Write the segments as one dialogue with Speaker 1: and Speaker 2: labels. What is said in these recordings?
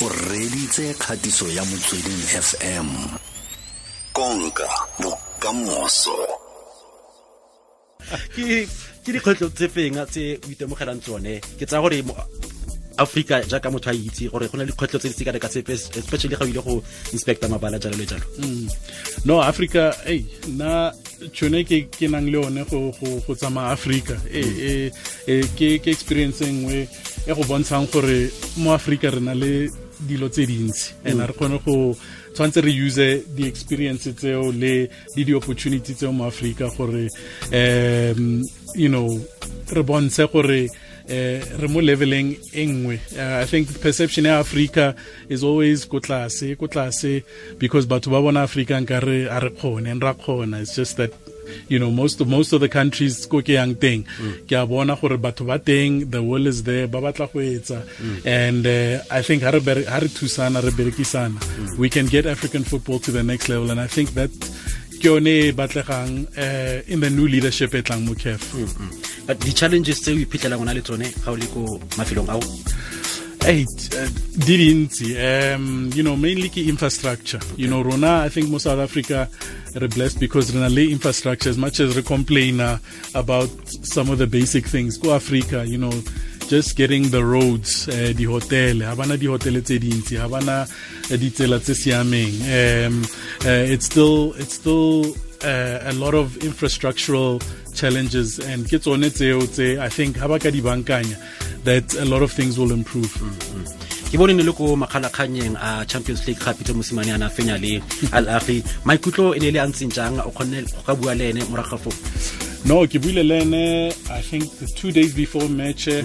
Speaker 1: o reditse kgatiso ya motsweding fm konka bokamoso.
Speaker 2: Ke ke dikgwetlho tse feng tse o itemogelang tsone? Ke tsaya gore mo africa jaaka motho a itse gore go na le dikgwetlho tse di sekane ka sepe especially ga o ile go inspecta mabala jalo le jalo.
Speaker 3: No africa ei nna tšhone ke ke nang le yone go go go tsamaya africa e e e ke ke experience e nngwe e go bontshang gore mo africa re na le dilo tse dintsi. And re kgone go tshwanetse re use di-experience tseo le le di-opportunity tseo mo africa gore um you know re bontshe gore nngwe. Uh, i think perception ya africa is always ko tlase ko tlase because batho ba bona africa nkare a re kgone ra kgona. It's just that you know most of most of the countries ko ke yang teng ke a bona gore batho ba teng the will is there ba batla go etsa. And uh, i think ha re ha re thusana re berekisana we can get african football to the next level. And i think that ke yone e batlegang uh, in the new leadership e tlang mo caf
Speaker 2: but di-challenges tse o iphitlhelang o na le tsone ga o le ko mafelong ao
Speaker 3: Eight, uh, di dintsi um you know mainly ke infrastructure. You know rona i think most south africa are blessed because re na le infrastructure as much as we complain uh, about some of the basic things. Go africa you know just getting the roads uh, di hotel. Ha bana di hotel tse dintsi ha bana uh, ditsela tse siameng. Um uh, it's still it's still uh, a lot of infrastructural challenges and ke tsone tseo tse i think ha ba ka di bankanya that a lot of things will improve.
Speaker 2: Ke bone ne le ko makgalakganyeng a champions league ga peter mosimane a fenya le alagi maikutlo e ne le a ntseng jang? O kgonne go ka bua le ene moragafo
Speaker 3: No, ke buile le ene I think the two days before match uh,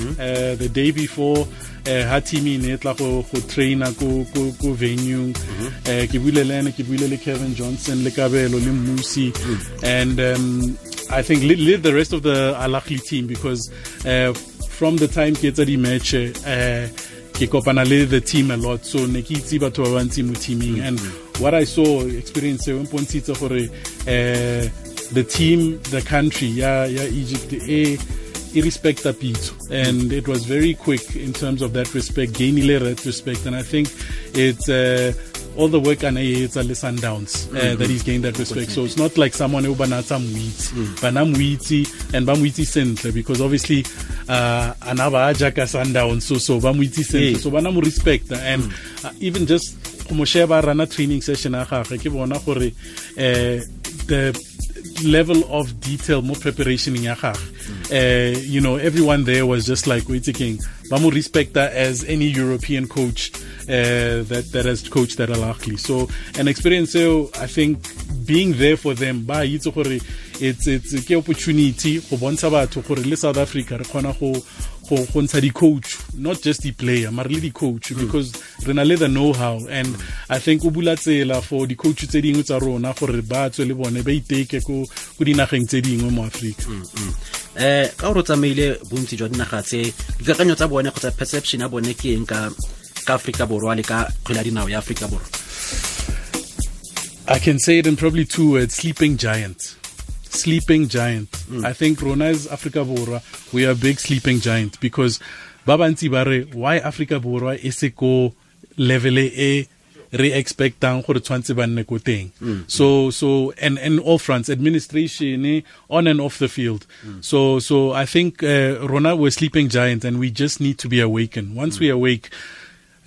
Speaker 3: the day before uh, ha team e ne e tla go go traina ko ko ko venue uh, ke buile le ene ke buile le Kevin Johnson le Kabelo le Musi. And um, I think li, li the rest of the Al Ahly team because uh, from the time ke etsa di match uh, ke kopana le the team a lot. So ne ke itse batho ba bantsi mo teaming. And what i saw experience mpontshitse gore uh, the team the country ya ya Egypt e e respecta pitso. And it was very quick in terms of that respect gainile that respect. And i think it's uh, all the work and it's a sundowns uh, that he's gained that respect so it's not like someone who banatsa mwitsi bana mwitsi and ba mwitsi sentle because obviously uh ana ba jaka sundowns so so ba mwitsi sentle.
Speaker 2: Yeah.
Speaker 3: so bana mo respecta and uh, even just go mo sheba rana training session ya gagwe ke bona gore uh, the level of detail more preparation in uh, you know everyone there was just like wait king Bamu respect that as any European coach uh, that that has coached that Alakli. So an experience so I think being there for them ba itse gore it's it's ke opportunity go bontsha batho gore le South Africa re kgona go go go ntsha di-coach not just the player but le di-coach mm. because re na le the know-how and i think o bula tsela for di-coach tse dingwe tsa rona gore ba tswe le bone ba iteke ko ko dinageng tse dingwe mo Africa
Speaker 2: eh ka gore o tsamaile bontsi jwa dinaga tse dikakanyo tsa bone kgotsa perception ya bone ke eng ka ka aforika borwa le ka kgwele dinao ya borwa.
Speaker 3: I can say it in probably two words sleeping giant. Sleeping giant. Hmm. I think Rona is Africa Borwa. We are a big sleeping giant because Babanti Bare, why Africa Borwa is a go level e re expectang gore tshwantse ba nne ko teng? Hmm. So so and and all fronts administration on and off the field. Hmm. So so i think uh, rona we're sleeping giant and we just need to be awakened. Once we awake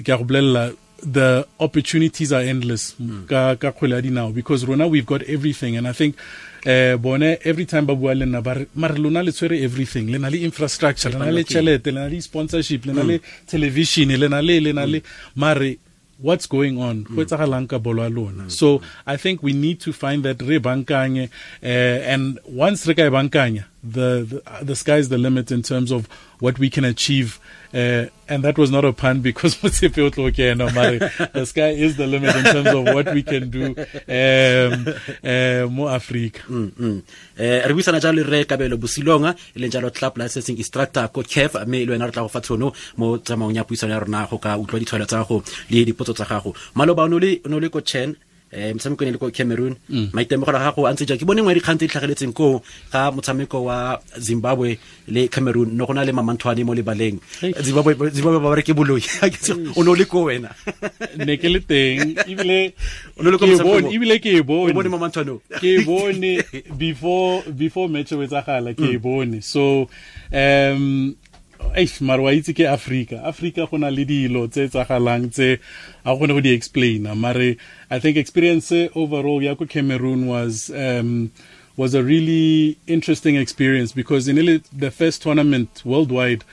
Speaker 3: ke a go bolella, the opportunities are endless hmm. ka ka kgwele ya dinao because rona we've got everything. And i think uh, bone every time ba bua le nna ba re mare lona le tshwere everything. Le na le infrastructure le na le tšhelete le na le sponsorship le na le hmm. television le na le le na le hmm. mare what's going on? Go etsagalang ka bolo ya lona. So i think we need to find that re bankanye uh, eh, and once re ka e bankanya the, the the sky is the limit in terms of what we can achieve uh, and that was not a pun because the sky is the limit in terms of what we can do um, uh, mo Africa.
Speaker 2: mm eh re buisana jalo re kabelo bosilonga e leng jalo club licensing instructor ko caf mme le wena re tla go fa tshono mo tsamaong ya puisano ya rona go ka utlwa ditshwaelo tsa gago le dipotso tsa gago. Maloba o ne le ko chen eh motshameko ne le ko Cameroon. Maitemogelo a gago a ntse ja ke bone ngwe dikgang tse di tlhageletseng ko ga motshameko wa Zimbabwe le Cameroon no go na le mamantwane mo lebaleng.
Speaker 3: Baleng
Speaker 2: Zimbabwe Zimbabwe ba bare ke boloi. O ne o le ko wena.
Speaker 3: Ne ke le teng ebile
Speaker 2: O no le ko
Speaker 3: ke e bone ke e
Speaker 2: bone.
Speaker 3: Ke e bone before before match e wetsagala ke e bone. So um eish mare wa itse ke africa africa go na le dilo tse tsagalang tse a kgone go di explaina. Mare i think experience overall ya ko cameroon was um, was a really interesting experience because in the first tournament worldwide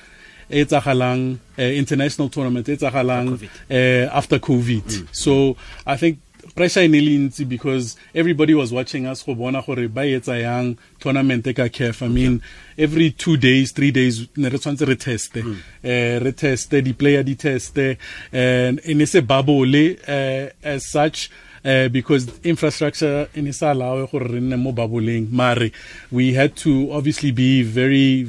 Speaker 3: e tsagalang uh, international tournament e tsagalang uh, after covid. So i think pressure e ne le ntsi because everybody was watching us go bona gore ba etsa yang tournament ka caf i mean every two days three days ne re tshwanetse re teste. Eh re teste di player di teste and e ne se bubble uh, as such uh, because infrastructure in isa allow gore re nne mo baboleng mare we had to obviously be very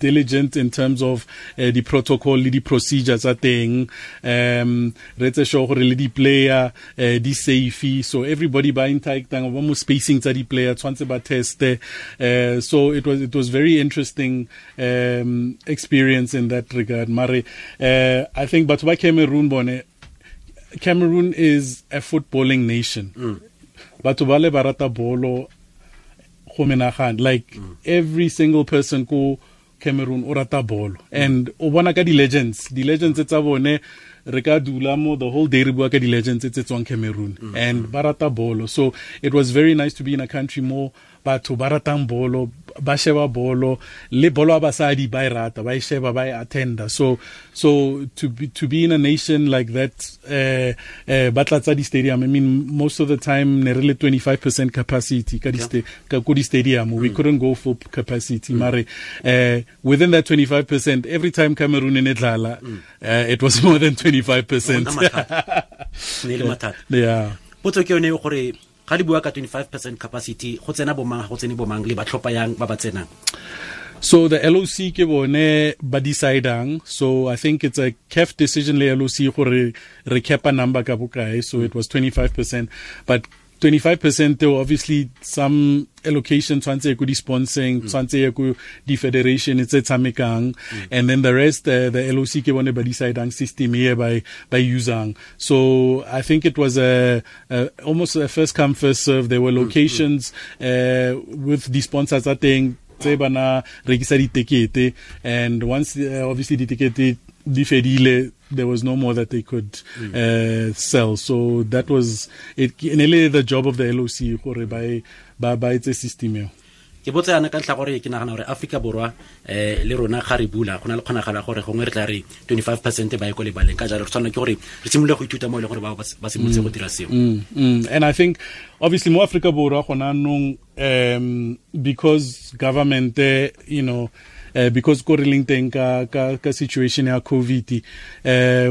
Speaker 3: diligent in terms of uh, the protocol le di procedures tsa teng. Um re etse sure gore le di player uh, di safe. So everybody ba interactang ba mo spacing tsa di player tshwantse ba teste. Uh, so it was it was very interesting um experience in that regard. Mare uh, i think batho ba Cameroon bone Cameroon is a footballing nation. Batho ba le ba rata bolo go menagana. Like every single person ko Cameroon o rata bolo. And o bona ka di legends di legends tsa bone re ka dula mo the whole day re bua ka di legends tse tswang Cameroon. And ba rata bolo. So it was very nice to be in a country mo batho ba ratang bolo ba sheba bolo le bolo a basadi ba e rata ba e sheba ba e attenda. So so to be to be in a nation like that uh, uh, ba tlatsa di stadium i mean most of the time ne re le 25% capacity ka ka ko di stadium we couldn't go for capacity. Mare uh, within that 25% every time Cameroon e ne dlala uh, it was more than 25%
Speaker 2: Ona ne e le mathata.
Speaker 3: Yeah.
Speaker 2: Potso ke yone gore ga bua ka 25 capacity go tsena bomang go tsene bomang le ba tlhopha yang ba ba tsenang
Speaker 3: So the LOC ke bone ba decidang. So I think it's a CAF decision le LOC gore re cap a number ka bokae. So it was 25%. But 25% though obviously some allocation tshwantse ko di sponsoring tshwantse ko di federation tse tshamekang. And then the rest uh, the LOC ke bone ba decidang system e by by usang. So i think it was a, a almost a first come first serve. There were locations uh, with the sponsors i think tse bana rekisa ditekete. And once uh, obviously ditekete di fedile there was no more that they could uh, sell. So that was it. Nearly the job of the LOC gore ba by ba ba system
Speaker 2: ke botse yana ka ntlha gore ke nagana gore Africa borwa eh le rona ga re bula go na le kgonagalo ya gore gongwe re tla re 25% ba ye ko lebaleng. Ka jalo re tshwanela ke gore re simolole go ithuta mo e leng gore ba simolotse go dira seo.
Speaker 3: Mm, mm. And I think, obviously, more Africa Borwa gona nong, um, because government, uh, you know, uh, because ko re leng teng ka, ka, ka situation ya COVID, uh,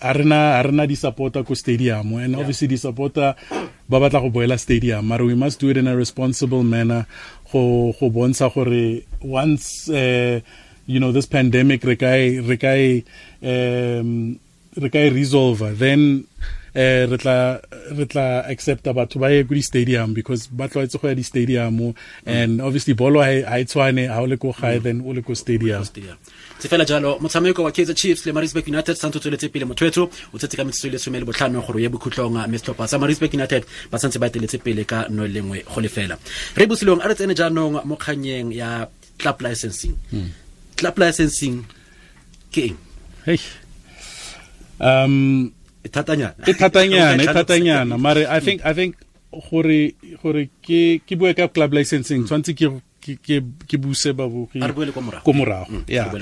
Speaker 3: a rena a rena di supporta ko stadium and obviously di supporta ba batla go boela stadium mara we must do it in a responsible manner go go bontsha gore once uh, you know this pandemic re ka e- re ka e, um re ka e resolve then eh re tla re tla accepta batho ba ye go di stadium because ba tla tlwaetse go ya di stadium and obviously bolo ha e- ha e tshwane ha o le ko gae then o le ko stadium.
Speaker 2: Se fela jalo motshameko wa kaizer chiefs le marisburg united santse o tsweletse pele mothwetso o tsetse ka metsotso le lesome le botlhano gore ye bokhutlong mme setlhopha sa marisburg united ba santse ba eteletse pele ka no lengwe go lefela re bosilong a re tsene jaanong mo kganyeng ya club licensing. Club licensing ke eng?
Speaker 3: Hey um
Speaker 2: e thatanyana.
Speaker 3: E thatanyana e mare i think i think gore gore ke ke bue ka club licensing. Tshwantse ke ke ke buse babogi
Speaker 2: ko morago. Mm,
Speaker 3: yeah.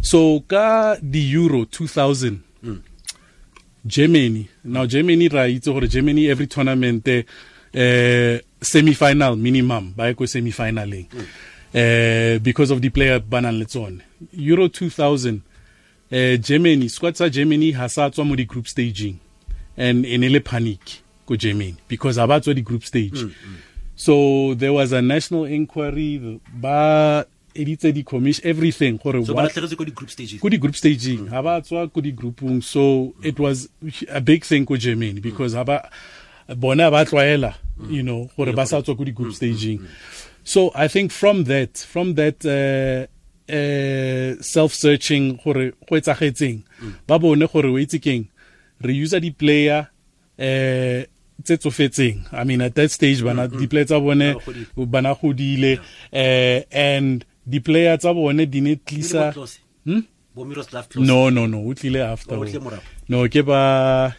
Speaker 3: so ka di euro 2000 germany now germany ra itse gore germany every tournament eh semi-final minimum ba ye ko semi-finaleng. Eh because of the player ba nang le tsone. Euro 2000 eh germany squad sa germany ha sa tswa mo di group staging. And e ne le panic ko germany because ha ba tswa di group stage mm, mm. so there was a national inquiry ba editse di commission everything gore
Speaker 2: so ba
Speaker 3: what
Speaker 2: latlhegetse ko di-group stages
Speaker 3: ko di group staging mm. ha ba tswa ko di groupung so it was a big thing ko germany because ba bona ba tlwaela you know gore ba sa tswa ko di-group staging. So i think from that from that uh, uh, self-searching gore go etsagetseng. Ba bone gore o itse keng. Re user di-player eh tse tsofetseng. I mean at that stage bana di-player tsa bone bana godile. eh and di-player tsa bone di ne tlisa
Speaker 2: hmm?
Speaker 3: no no no o tlile after no ke ba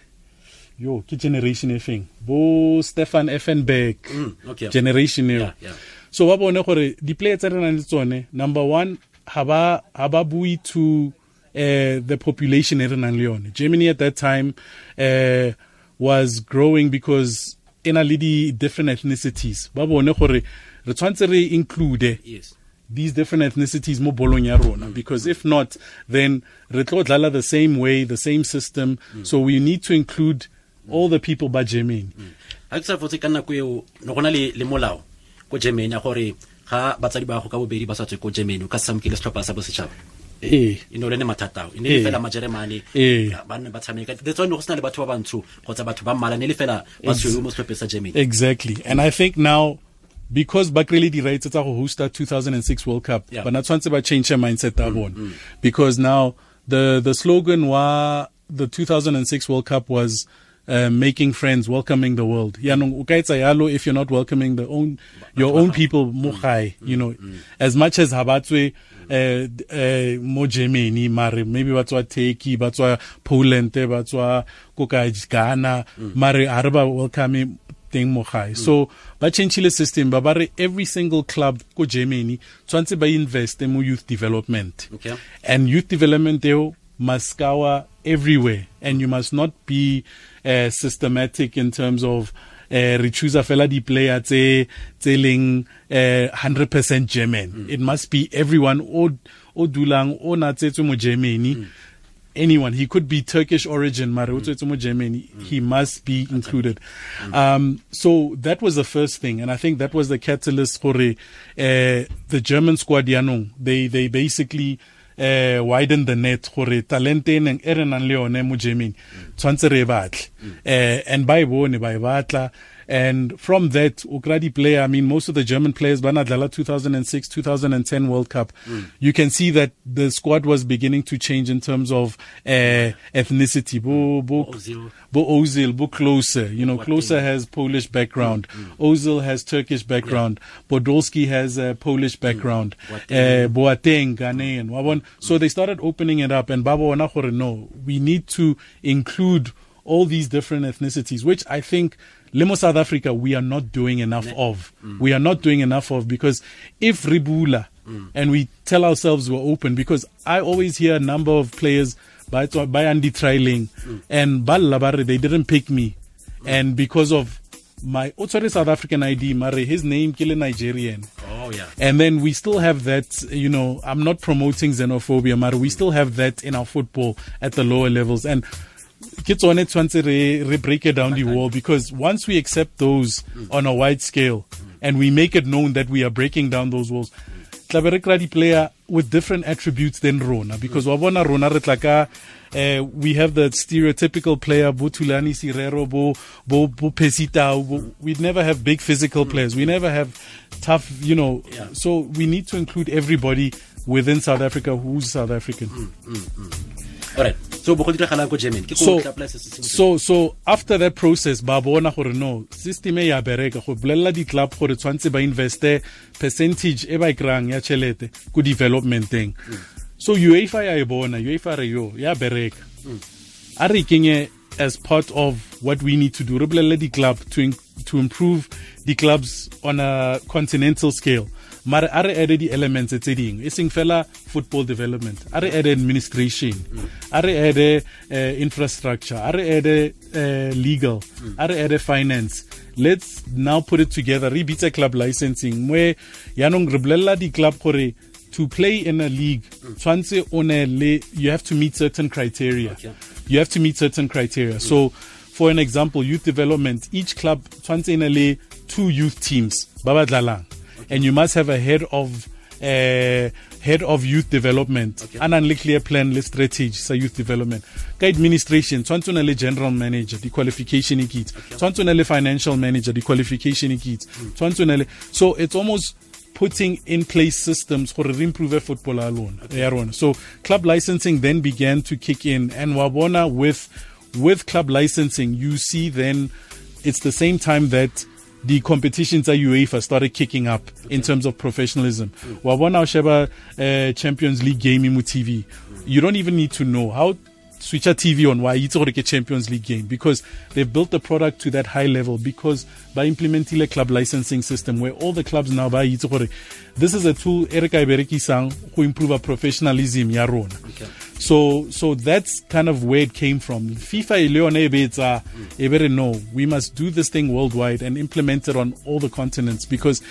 Speaker 3: yo ke generation e feng? Bo stefan effenberg. Mm, okay. generation eo. Yeah, yeah. so ba bone gore di-player tse re nang le tsone number one ha ba bue to uh, the population e re nang le yone germany at that time uh, was growing because e na le di-different ethnicities ba bone gore re tshwanetse re include yes. these different ethnicities mo bolong ya rona mm. because if not then re tlo dlala the same way the same system mm. so we need to include all the people ba germany
Speaker 2: ga ke sa fotse ka nako eo ne go na le molao ko germany ya gore ga batsadi ba go ka bobedi ba sa tswe ko germany o ka samkile setlhopha sa bosetšhaba. E ne le ne mathatao e ne le fela majeremane. Ba nne ba tshameka. That's why go sena le batho ba bantsho kgotsa batho ba mmala ne le fela basweu mo setlhopheng sa germany.
Speaker 3: Exactly. And i think now because ba kry di rights tsa go hosta 2006 world cup yeah. bana tshwanetse ba change mindset ya bone mm, mm. because now the the slogan wa the 2006 world cup was uh, making friends, welcoming the world. yalo if you're not welcoming the own your own people mo you know, as much as habatswe uh, uh, mo Germany, mare maybe batswa Turkey, batswa Poland, batswa koka Ghana, mare araba welcoming teng mo so ba changile system ba every single club ko germany tshwanetse ba invest mo youth development okay. and youth development eo must scour everywhere. And you must not be uh, systematic in terms of uh, re choose fela di-player tse tse leng uh, 100% german. Mm. it must be everyone o o dulang o natsetswe mo germany. Mm. anyone. He could be turkish origin mare o tswetse mo germany. Mm. he must be included. Mm. um, so that was the first thing. And i think that was the catalyst for uh, the german squad yanong. They they basically uh, widen the net gore talente e neng e re nang le yone mo germany tshwantse re e batle. Eh and ba e bone ba e batla and from that, Ukradi player, I mean, most of the German players, Banadlala 2006, 2010 World Cup, mm. you can see that the squad was beginning to change in terms of uh, ethnicity. Bo, bo, Ozil. Bo Ozil, Bo Klose. You know, Klose has Polish background. Mm. mm. Ozil has Turkish background. Yeah. Podolski has a Polish mm. background. Mm. Uh, Boateng, Ghanaian. Mm. So they started opening it up and Babo no, we need to include all these different ethnicities, which I think Limo South Africa, we are not doing enough of. Mm. We are not doing enough of because if Ribula mm. and we tell ourselves we're open, because I always hear a number of players by, by Andy Trailing mm. and Bal they didn't pick me. Mm. And because of my sorry, South African ID, Mare, his name Kile Nigerian.
Speaker 2: Oh yeah.
Speaker 3: And then we still have that, you know, I'm not promoting xenophobia, Mare, we still have that in our football at the lower levels. And ke tsone tshwantse re re break it down the wall because once we accept those on a wide scale and we make it known that we are breaking down those walls tlabe re kry player with different attributes than rona because wa bona rona re tla uh, we have the stereotypical player Butulani Serero Bo Bo Bo Pesita we never have big physical players we never have tough you know yeah. so we need to include everybody within South Africa who's South African mm, mm,
Speaker 2: mm. All right. So bo go diragalang ko germany. Ke
Speaker 3: so, so so after that process ba bona gore no system e ya bereka go bolelela di-club gore tshwanetse ba investe percentage e ba kry-ang ya tšhelete ko developmenteng. Mm. so uefa ya e bona uefa re yo ya bereka. Mm. a re kenye as part of what we need to do. Re bolelele di-club to, to improve the clubs on a continental scale mare a re add di-elements tse dingwe. E seng fela football development. A re add administration. A re add uh, infrastructure. A re add uh, legal. A re add finance. Let's now put it together. Re bitse club licensing. Mo yaanong re bolelela di-club gore to play in a league o ne le you have to meet certain criteria. Okay. you have to meet certain criteria. So for an example youth development each club tshwanetse e le two youth teams ba ba dlalang and you must have a head of uh, head of youth development.
Speaker 2: Okay.
Speaker 3: a nang le clear plan le strategy sa youth development. Ka administration tshwanetse o na le general manager di-qualification e kitse tshwanetse o na le financial manager di-qualification e kitse tshwanetse o na le so it's almost putting in place systems for re improve football ya rona. So club licensing then began to kick in and wabona with with club licensing you see then it's the same time that the competitions at UEFA started kicking up in terms of professionalism. Wabona Sheba uh, Champions League game in TV. You don't even need to know how switch a TV on why it's already a Champions League game because they've built the product to that high level because by implementing a club licensing system where all the clubs now buy it's already this is a tool Erika Iberikisang who improve our professionalism ya rona.
Speaker 2: Okay.
Speaker 3: So so that's kind of where it came from. FIFA Leone Ebetsa Ebere no, we must do this thing worldwide and implement it on all the continents because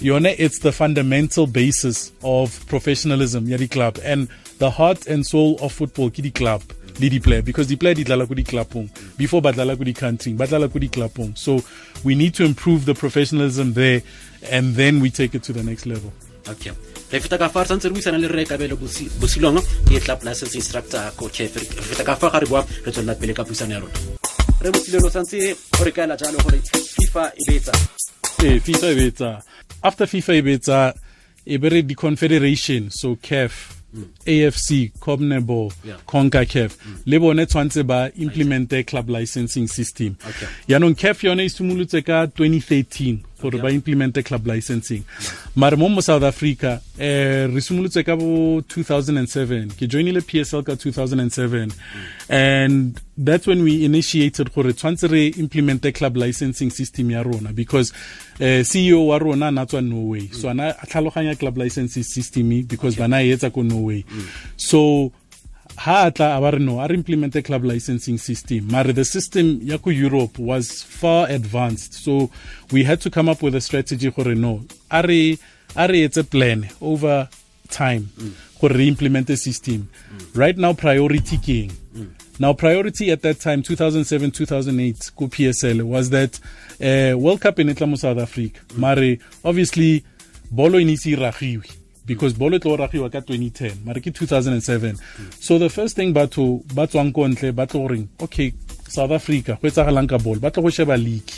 Speaker 3: Yone it's the fundamental basis of professionalism, Yadi Club, and the heart and soul of football, Kidi Club. Lidi player because the player dlala kudi clubong before country badlala kudi clubong so we need to improve the professionalism there and then we take it to the next level
Speaker 2: okay. Re feta ka fa re santse re buisana le re kabelo Bosi- bosilong ke tla license instructor re feta ka fa ga re boa re tswelela pele ka puisano ya rona. Re bosilelo santse o re kaela jalo gore fifa e betsa.
Speaker 3: Ee FIFA e betsa. After FIFA e betsa e bere di confederation so CAF AFC cobnebo
Speaker 2: Yeah.
Speaker 3: CONCACAF le bone tshwantse ba implemente club licensing system.
Speaker 2: Okay.
Speaker 3: yaanong CAF yone e simolotse ka 2013 gore ba implemente club licensing. Mare mo mo south africa eh, re simolotse ka bo 2007 ke joinile psl ka 2007 and that's when we initiated gore tshwantse re implemente club licensing system ya rona because uh, ceo wa rona na tswa norway. So ana a tlhaloganya club licensing system because bana e etsa ko norway. So ha a tla a ba re no a re implemente club licensing system. Mare the system ya ko europe was far advanced so we had to come up with a strategy gore no a re a etse plan over time gore re implemente system. Right now priority keng now priority at that time 2007 2008 ko psl was that uh, world cup e ne tla mo south africa. Mare obviously bolo e ne ise e ragiwe because bolo e tlo ragiwa ka 2010 mare ke 2007 so the first thing batho ba tswang ko ntle ba tlo goreng okay south africa go etsagalang ka bolo ba tlo go sheba league.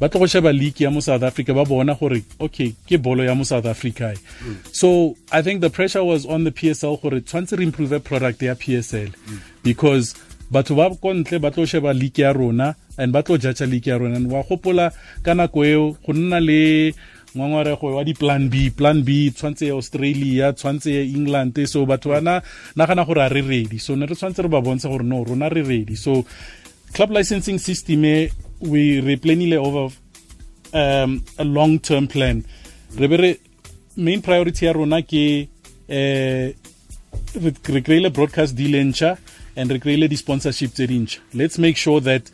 Speaker 3: Ba tlo go sheba league ya mo south africa ba bona gore okay ke bolo ya mo south africa e. so i think the pressure was on the psl gore tshwanetse re improve product ya psl because batho ba ko ntle ba tlo sheba league ya rona and ba tlo judge league ya rona. Wa gopola ka nako eo go nna le ngwangwarego wa di-plan b. Plan b tshwantse ya australia tshwantse ya england. So batho bana nagana gore a re ready. So ne re re ba bontsha gore no rona re ready. So club licensing system e we re planile over um, a long term plan. Re be re main priority ya rona ke eh, re kreile broadcast deal e ntšha and re kreile di-sponsorship tse dintšha let's make sure that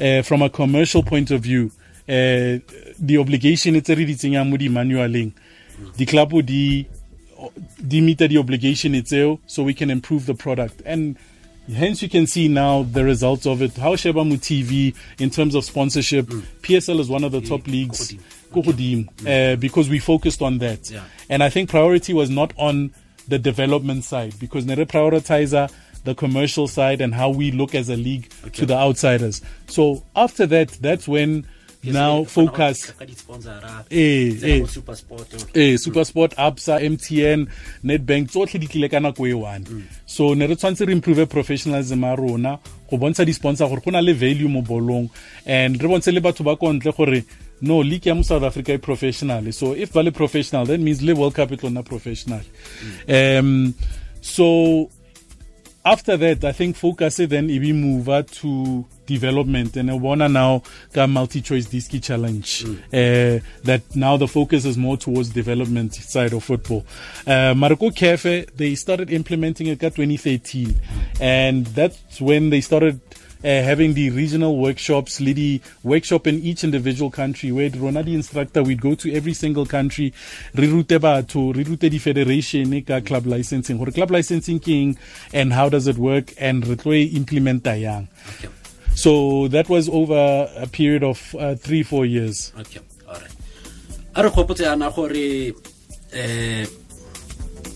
Speaker 3: uh, from a commercial point of view the obligation tse re di tsenyang mo di-manualeng di-club di di meet the obligation tseo so we can improve the product. And hence you can see now the results of it. How sheba mu tv in terms of sponsorship psl is one of the top leagues. ko godimo, uh, because we focused on that.
Speaker 2: Yeah.
Speaker 3: and i think priority was not on the development side because nere prioritizer the commercial side and how we look as a league to the outsiders. So after that that's when now focus. Eh, eh.
Speaker 2: mo super sport
Speaker 3: eh supersport absa mtn netbank tsotlhe di tlile ka nako e one. So ne re tshwanetse re improve professionalism a rona go bontsha di-sponsor gore go na le value mo bolong and re bontshe le batho ba ko ntle gore no league ya mo south africa e professional so if ba le professional that means le world cup e tlo nna professional um so after that, I think focus then e be mover to development and I wanna now got multi-choice diski challenge. Uh, that now the focus is more towards development side of football. Uh, Marco Kefe, they started implementing it at 2013 and that's when they started uh, having the regional workshops, lady workshop in each individual country where Rona the instructor we'd go to every single country, re rute batho, re rute the federation ka club licensing, gore club licensing king and how does it work and re tlo e implementa yang.
Speaker 2: okay
Speaker 3: So that was over a period of uh, three, four years.
Speaker 2: okay alright a re kgopotse yana gore eh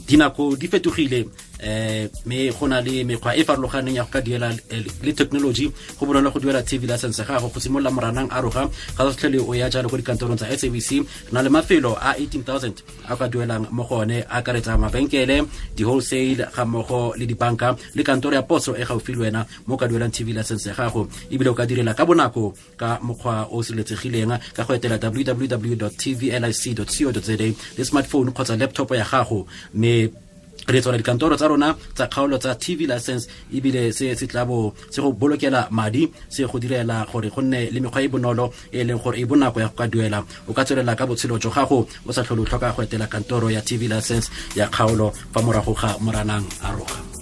Speaker 2: dinako di fetogile eh me go na le mekgwa e farologaneng ya go ka duela eh, le technology go bonolo go duela tv license gago go simolola moranang a roga. Ga sa tlhele o ya jalo go dikantorong tsa sabc na le mafelo a 18000 a ka duelang mo go one a karetsa mabenkele di-wholesale ga mmogo le dibanka le kantoro ya poso e gaufi le wena mo ka duelang tv license gago. Ebile o ka direla ka bonako ka mokgwa o sireletsegileng ka go etela www tvlic co za le smartphone kgotsa laptop ya gago. Mme re tswala dikantoro tsa rona tsa kgaolo tsa tv license ebile se se tla bo se go bolokela madi se go direla gore go nne le mekgwa e bonolo e leng gore e bonako ya go ka duela. O ka tswelela ka botshelo jo gago o sa tlhole o tlhoka go etela kantoro ya tv license ya kgaolo fa morago ga moranang a roga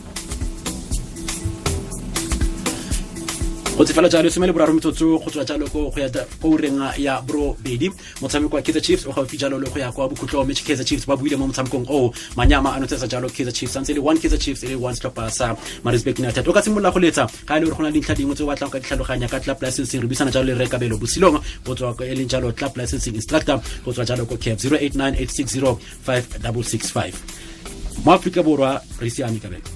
Speaker 2: go tsefela jalo some le boraro metsotso go tswa jalo ko go ya ko ureng ya bedi motshameko wa kaizer chiefs o gaufi jalo le go ya kwa bokhutlo mme kaizer chiefs ba buile mo motshamekong o manyama a notsetsa jalo kaizer chiefs santse le one kaizer chiefs e le one stopper sa marisburg united. O ka simolola go letsa ga e le gore go na le dintlha dingwe tse o batlang ka ditlhaloganya ka club licensing. Re buisana jalo le re kabelo bosilong go tswa e leng jalo club licensing instructor go tswa jalo ko cap 089 860 5665 mo aforika borwa re siame kabelo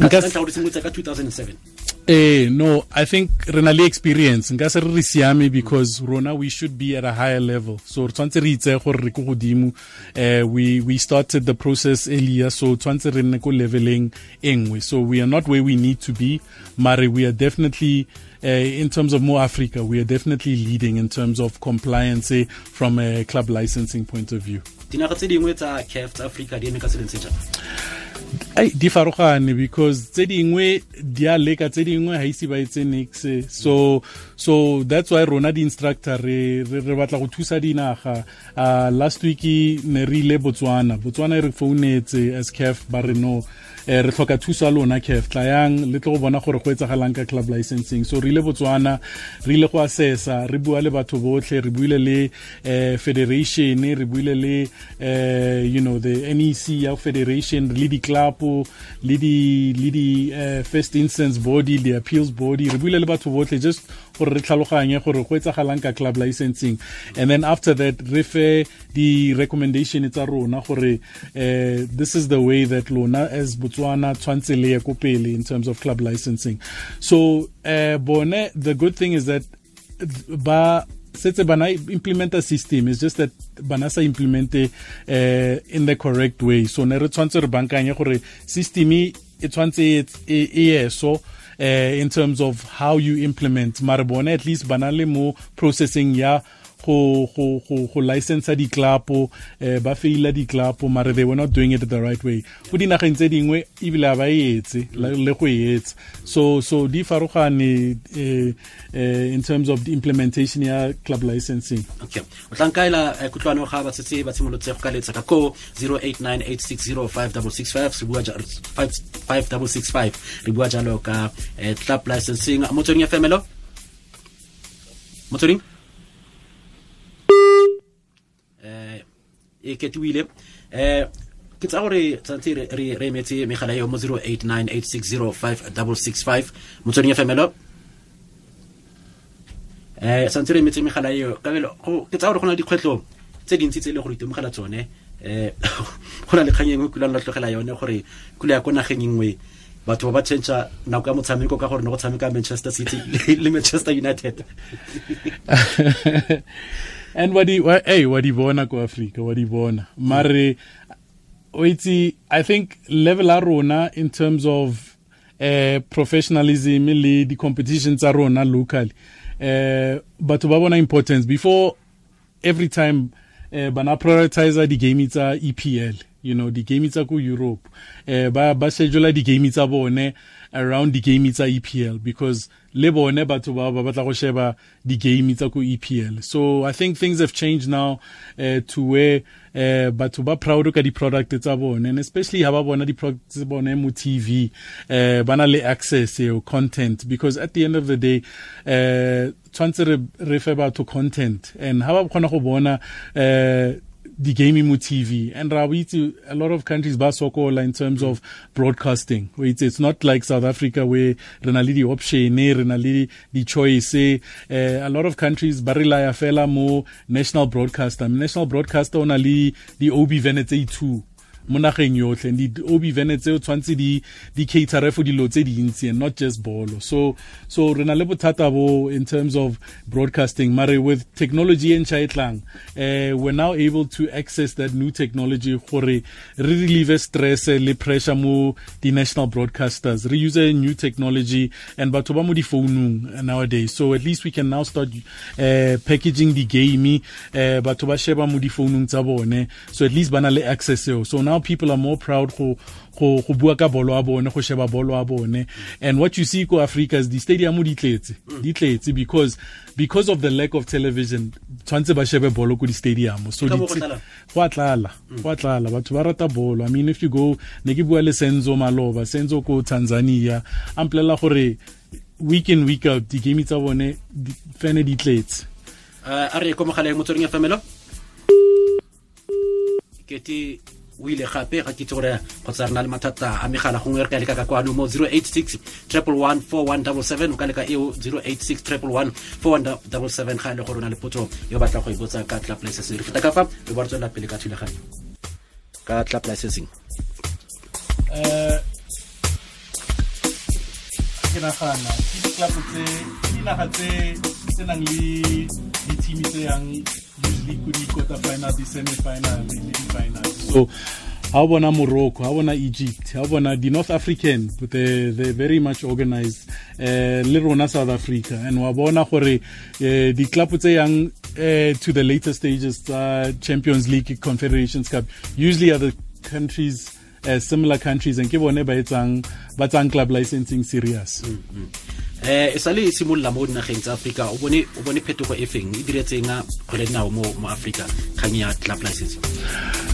Speaker 2: nka simolotse ka 2007
Speaker 3: Eh no, I think renali experience nka se re siame because rona we should be at a higher level. So tsantse re itse gore re go godimo. Eh we we started the process earlier so tsantse re go leveling engwe. So we are not where we need to be, mare we are definitely uh, in terms of more Africa, we are definitely leading in terms of compliance uh, from a club licensing point of view.
Speaker 2: dinaga tse dingwe tsa caf africa di eme ka
Speaker 3: ai di farogane because tse dingwe di a leka tse dingwe ga ise ba etse nix so so that's why rona di-instructor re, re, batla go thusa dinaga. Uh, last week ne re ile botswana. Botswana e re founetse as caf ba re no re tlhoka thuso a lona caf tlayang le tlo go bona gore go etsagalang ka club licensing. So re ile botswana re ile go assessa re bua le batho botlhe re buile le eh, federation re buile le eh, you know the nec ya federation le di-club le di le di uh, first instance body the appeals body. Re buile le batho botlhe just gore re tlhaloganye gore go etsagalang ka club licensing. And then after that re fe di-recommendation tsa rona gore this is the way that lona as botswana tshwantse le in terms of club licensing. So uh, bone the good thing is that ba setse bana implement a system it's just that bana sa implemente uh, in the correct way. So ne re tshwantse re bankanye gore system e tshwantse e ye so uh, in terms of how you implement. Mare bone at least bana le mo processing ya go go go go license diklapo eh ba feila diklapo mare they were not doing it the right way. Go dinageng tse dingwe ebile ba etse le go etsa. So so di farogane eh, eh in terms of the implementation ya club licensing.
Speaker 2: Okay. O tlankaela eh, kutlwano ga ba setse ba tshimolotse go ka letsa ka ko 0898605665 se bua 5665 re bua jalo ka eh, club licensing. Motsweding ya femelo motsweding e ketiwile um ke tsa gore tsantse re emetse megala eo mo 0898605665 motsweding femelo. Um santse re emetse megala eo. Kabelo ke tsa gore go na le dikgwetlho tse dintsi tse e le gore itemogela tsone. Um go na le kgang engwe kula la tlogela yone gore kula ya ko nageng nngwe. Batho ba ba change nako ya motshameko ka gore ne go tshameka manchester city le manchester united
Speaker 3: and what wa, hey what di bona ko Africa what di bona? Mare oitsi i think level a in terms of uh, professionalism le di competitions tsa rona locally uh, batho ba bona importance. Before every time uh, bana di game tsa EPL you know di game tsa ko Europe. Uh, ba ba schedule di game tsa bone around di game tsa EPL because le bone batho ba ba batla go sheba di game tsa ko EPL so i think things have changed now uh, to where uh, batho ba proud ka di product tsa bone and especially ha ba bona di product tsa bone mo TV uh, bana le access yo content because at the end of the day uh, tshwantse re re fe batho content and ha ba kgona go bona uh, the game mo TV and Rawiti a lot of countries ba sokola in terms of broadcasting it's, it's not like South Africa where rena le di option rena le di choice uh, a lot of countries ba rely fela mo national broadcaster. National broadcaster ona le di OB Venete 2 mo nageng yotlhe and di-ob vene tseo tshwanetse di catere for dilo tse dintsi and not just bolo. So so re na le bothata bo in terms of broadcasting. Mare with technology e ntšha e tlang uh, we're now able to access that new technology gore re relieve stress le pressure mo di-national broadcasters. Re use a new technology and batho ba mo di-founung nowadays. So at least we can now start uh, packaging the game uh, batho ba sheba mo di-founung tsa bone. So at least ba na le access eo. So now people are more proud go go go bua ka bolo a bone go sheba bolo a bone. And what you see ko Africa is the stadium di tletse di tletse because because of the lack of television tshwantse ba shebe bolo ko di stadium. So di go atlala go atlala batho ba rata bolo. I mean if you go ne ke bua le Senzo Maloba Senzo ko Tanzania amplela gore week in week out di game tsa bone di fene di tletse.
Speaker 2: Uh, a re ko mo motswering ya famelo? Ke ti o ile gape ga kitse itse gore kgotsa re na le mathata a megala gongwe re ka leka ka kwano mo 086 111 4177 o ka leka eo 086 111 4177 ga e le gore o na le potso yo batla go e botsa ka club licensing re feta ka fa re ba re tswelela pele ka thulaganyo. Ka club licensing
Speaker 3: um ke nagana ke diklapo tse dinaga tse nang le di-team tse yang so o bona morocco o bona egypt ha o bona di-north african they, they're very much organized uh, le rona south africa. And wa bona gore uh, di-club tse yang uh, to the later stages tsa champions league confederations cup usually are the countries uh, similar countries and ke bone ba etsang ba tsang club licensing serious. Mm -hmm.
Speaker 2: eh e sale e simolola mo dinageng tsa Africa o bone phetogo e feng? E diretseng kgwele dinao mo Africa kgang ya club license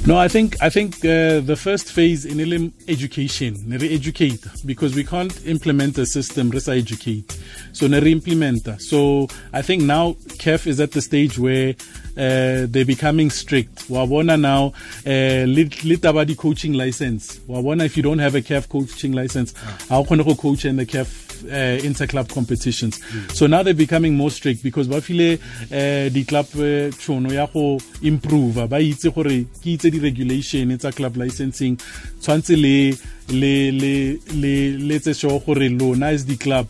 Speaker 3: No, I think I think uh, the first phase in ilim education, re educate because we can't implement a system resa educate. So ne implement. So I think now CAF is at the stage where uh, they're becoming strict. Wabona now, uh, lit coaching license. Wabona if you don't have a CAF coaching license, how can you coach in the CAF uh, inter-club competitions. Mm. So now they're becoming more strict because ba file uh, di club uh, tšhono ya go improve ba itse gore ke itse di-regulation tsa club licensing tshwantse le le le le le tse sure gore lona as di club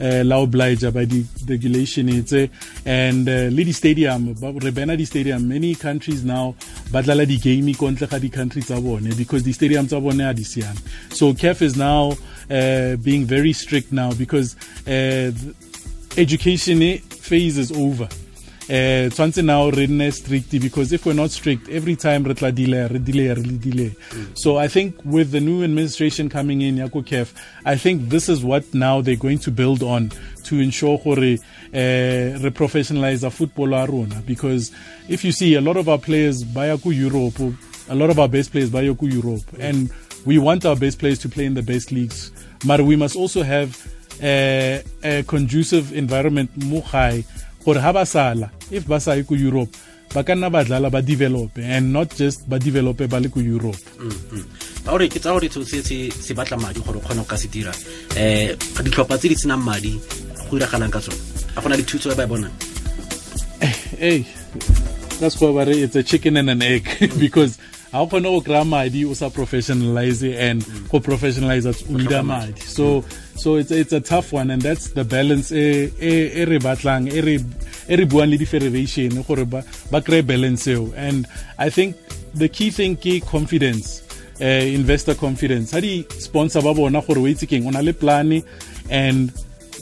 Speaker 3: uh, la oblige by the regulation itse and uh, le di stadium re bena di stadium many countries now ba dlala di game kontle ga di country tsa bone because the stadium tsa bone a di siame. So CAF is now uh, being very strict now because uh, education phase is over uh, tshwantse now re nne strict because if we're not strict every time re tla delay re delay re delay mm. so i think with the new administration coming in yako caf i think this is what now they're going to build on to ensure gore uh, re professionalize our football rona because if you see a lot of our players ba ya europe a lot of our best players ba ya europe mm. and we want our best players to play in the best leagues but we must also have a, a conducive environment mo gore ha ba sala if ba sa ye ko europe ba ka nna ba dlala ba develope and not just ba develope ba le ko europe.
Speaker 2: Gore ke tsa gore se se batla madi gore o kgone go ka se dira. Um ditlhopha tse di senang madi go iragalang ka tsone a gona le thuso e ba e bonang?
Speaker 3: Hey that's why ba it's a chicken and an egg because ha o kgone go kry-a madi o sa professionalize and go professionalize o need madi so so it's it's a tough one and that's the balance e re batlang e re buang le di-federation gore ba ba kry balance eo. And i think the key thing ke confidence uh, investor confidence. Ha di-sponsor ba bona gore o itse keng o na le plane and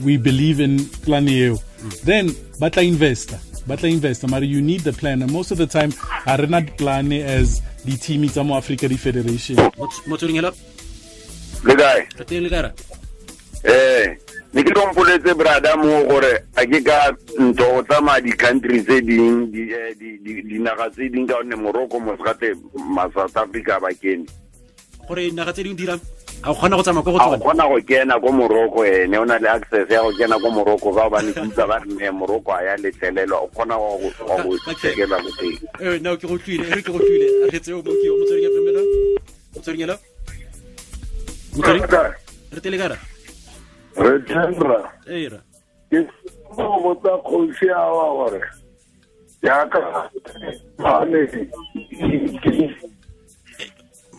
Speaker 3: we believe in plane eo then ba tla investor ba tla investor mare you need the plan. And most of the time ha re na plane as di-team tsa mo africa di-federation.
Speaker 2: Motsweding hello
Speaker 4: le kae?
Speaker 2: Re teng le kae
Speaker 4: eh ne ke lompoletse brada mo gore a ke ka ntho go tsamaya di-country tse ding dinaga tse ding ka gonne morocco mosegate ma-south africa ba kene.
Speaker 2: Gore naga tse ding dirang a kgona go tsamaya ko go
Speaker 4: tsona? kgona go kena ko moroko ene o na le access ya go kena ko moroko ka gobane ke utsa ba re moroko a ya letlelelwa. O kgona go go chekelwa ko teng.
Speaker 2: Eh no ke go tlile e ke go tlile a re tseo mo ke motsoring ya pemela motsoring ya mo tswering re tele gara
Speaker 5: re tendra
Speaker 2: eh ra.
Speaker 5: Ke mo botsa kgosi a wa gore ya ka ane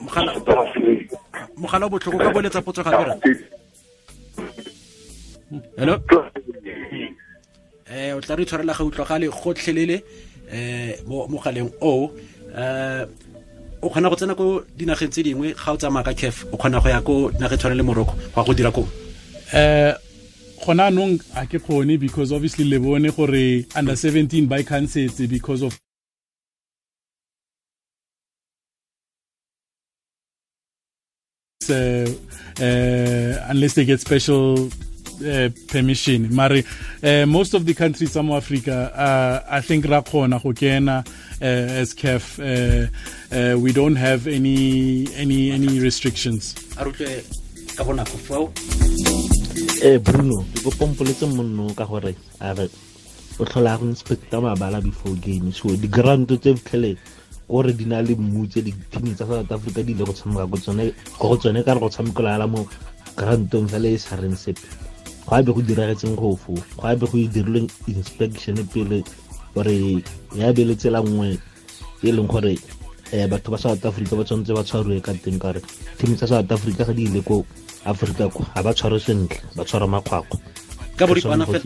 Speaker 2: Mogala- o botlhoko ka boletsa potso gape ra hello? Eh o tla re tshwarela ga utlwagale gotlhelele eh mo mogaleng o eh o kgona go tsena ko dinageng tse dingwe ga o tsamaya ka caf o kgona go ya ko dinageng tshwane le moroko go go dira ko
Speaker 3: eh gona anong a ke kgone because obviously le bone gore under 17 by cancer because of unless they get special uh, permission. Mare uh, most of the countries some africa uh, i think ra kgona go kena uh, as caf uh, uh, we don't have any any any restrictions.
Speaker 2: A re utlwe ka bonako fao?
Speaker 6: Eh bruno ke kopa mpoletse monno ka gore a re o tlhola go inspecta mabala before game. So di-grant tse fitlhele gore di na le mmutse di-team tsa south africa di ile go tshameka go tsone ka re go tshamekela mo grantong fela e sa reng sepe. Go abe go diragetseng go fo go abe go dirilwe inspection pele gore ya be le tsela nngwe e leng gore um batho ba south africa ba tshwanetse ba tshwariwe ka teng kare team tsa south africa ga di ile ko aforika ko ga ba tshwarwe sentle ba tshwara makgwakgwa
Speaker 2: ka boripana fela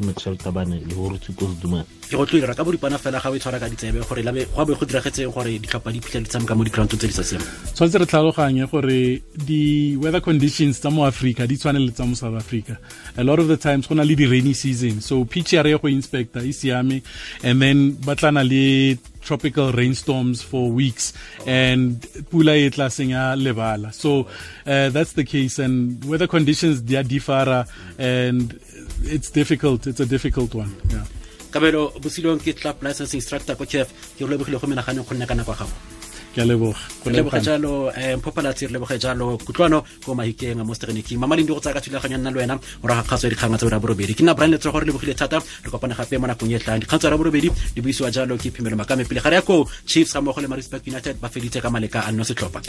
Speaker 6: go
Speaker 2: tlhoira ka boripana fela ga o e tshwara ka ditsebe gore labe go abe go diragetseng gore ditlhopha di phitlha di tshameka mo digrantong tse di sa siamang.
Speaker 3: Tshwanetse re tlhaloganye gore di-weather conditions tsa mo africa di tshwane le tsa mo south africa. A lot of the times go na le di-rainy season so pitch ya re go inspector e siame and then ba tlana le tropical rainstorms for weeks and pula e tla senya lebala. So uh, that's the case and weather conditions di a differa and it's difficult it's a difficult one yeah.
Speaker 2: Kabelo bosilong ke club license instructor ko caf ke lebogile go menaganeng go nne ka nako ya gago
Speaker 3: ke a leboga.
Speaker 2: Jalo um phopalatsi re leboge jalo. Kutlwano ko mahikeng mo stegeneking mamaleng di go tsaya ka thulaganyo nna le wena go raga kgatso ya dikgang tsa ra borobedi. Ke nna brian letsego re lebogile thata. Re kopane gape mo nakong e tlang. Dikgang tsa bora borobedi di buisiwa jalo ke phimelo makame. Pele ga re ya ko chiefs ga mmogo le marisburg united ba feditse ka maleka a nno setlhopha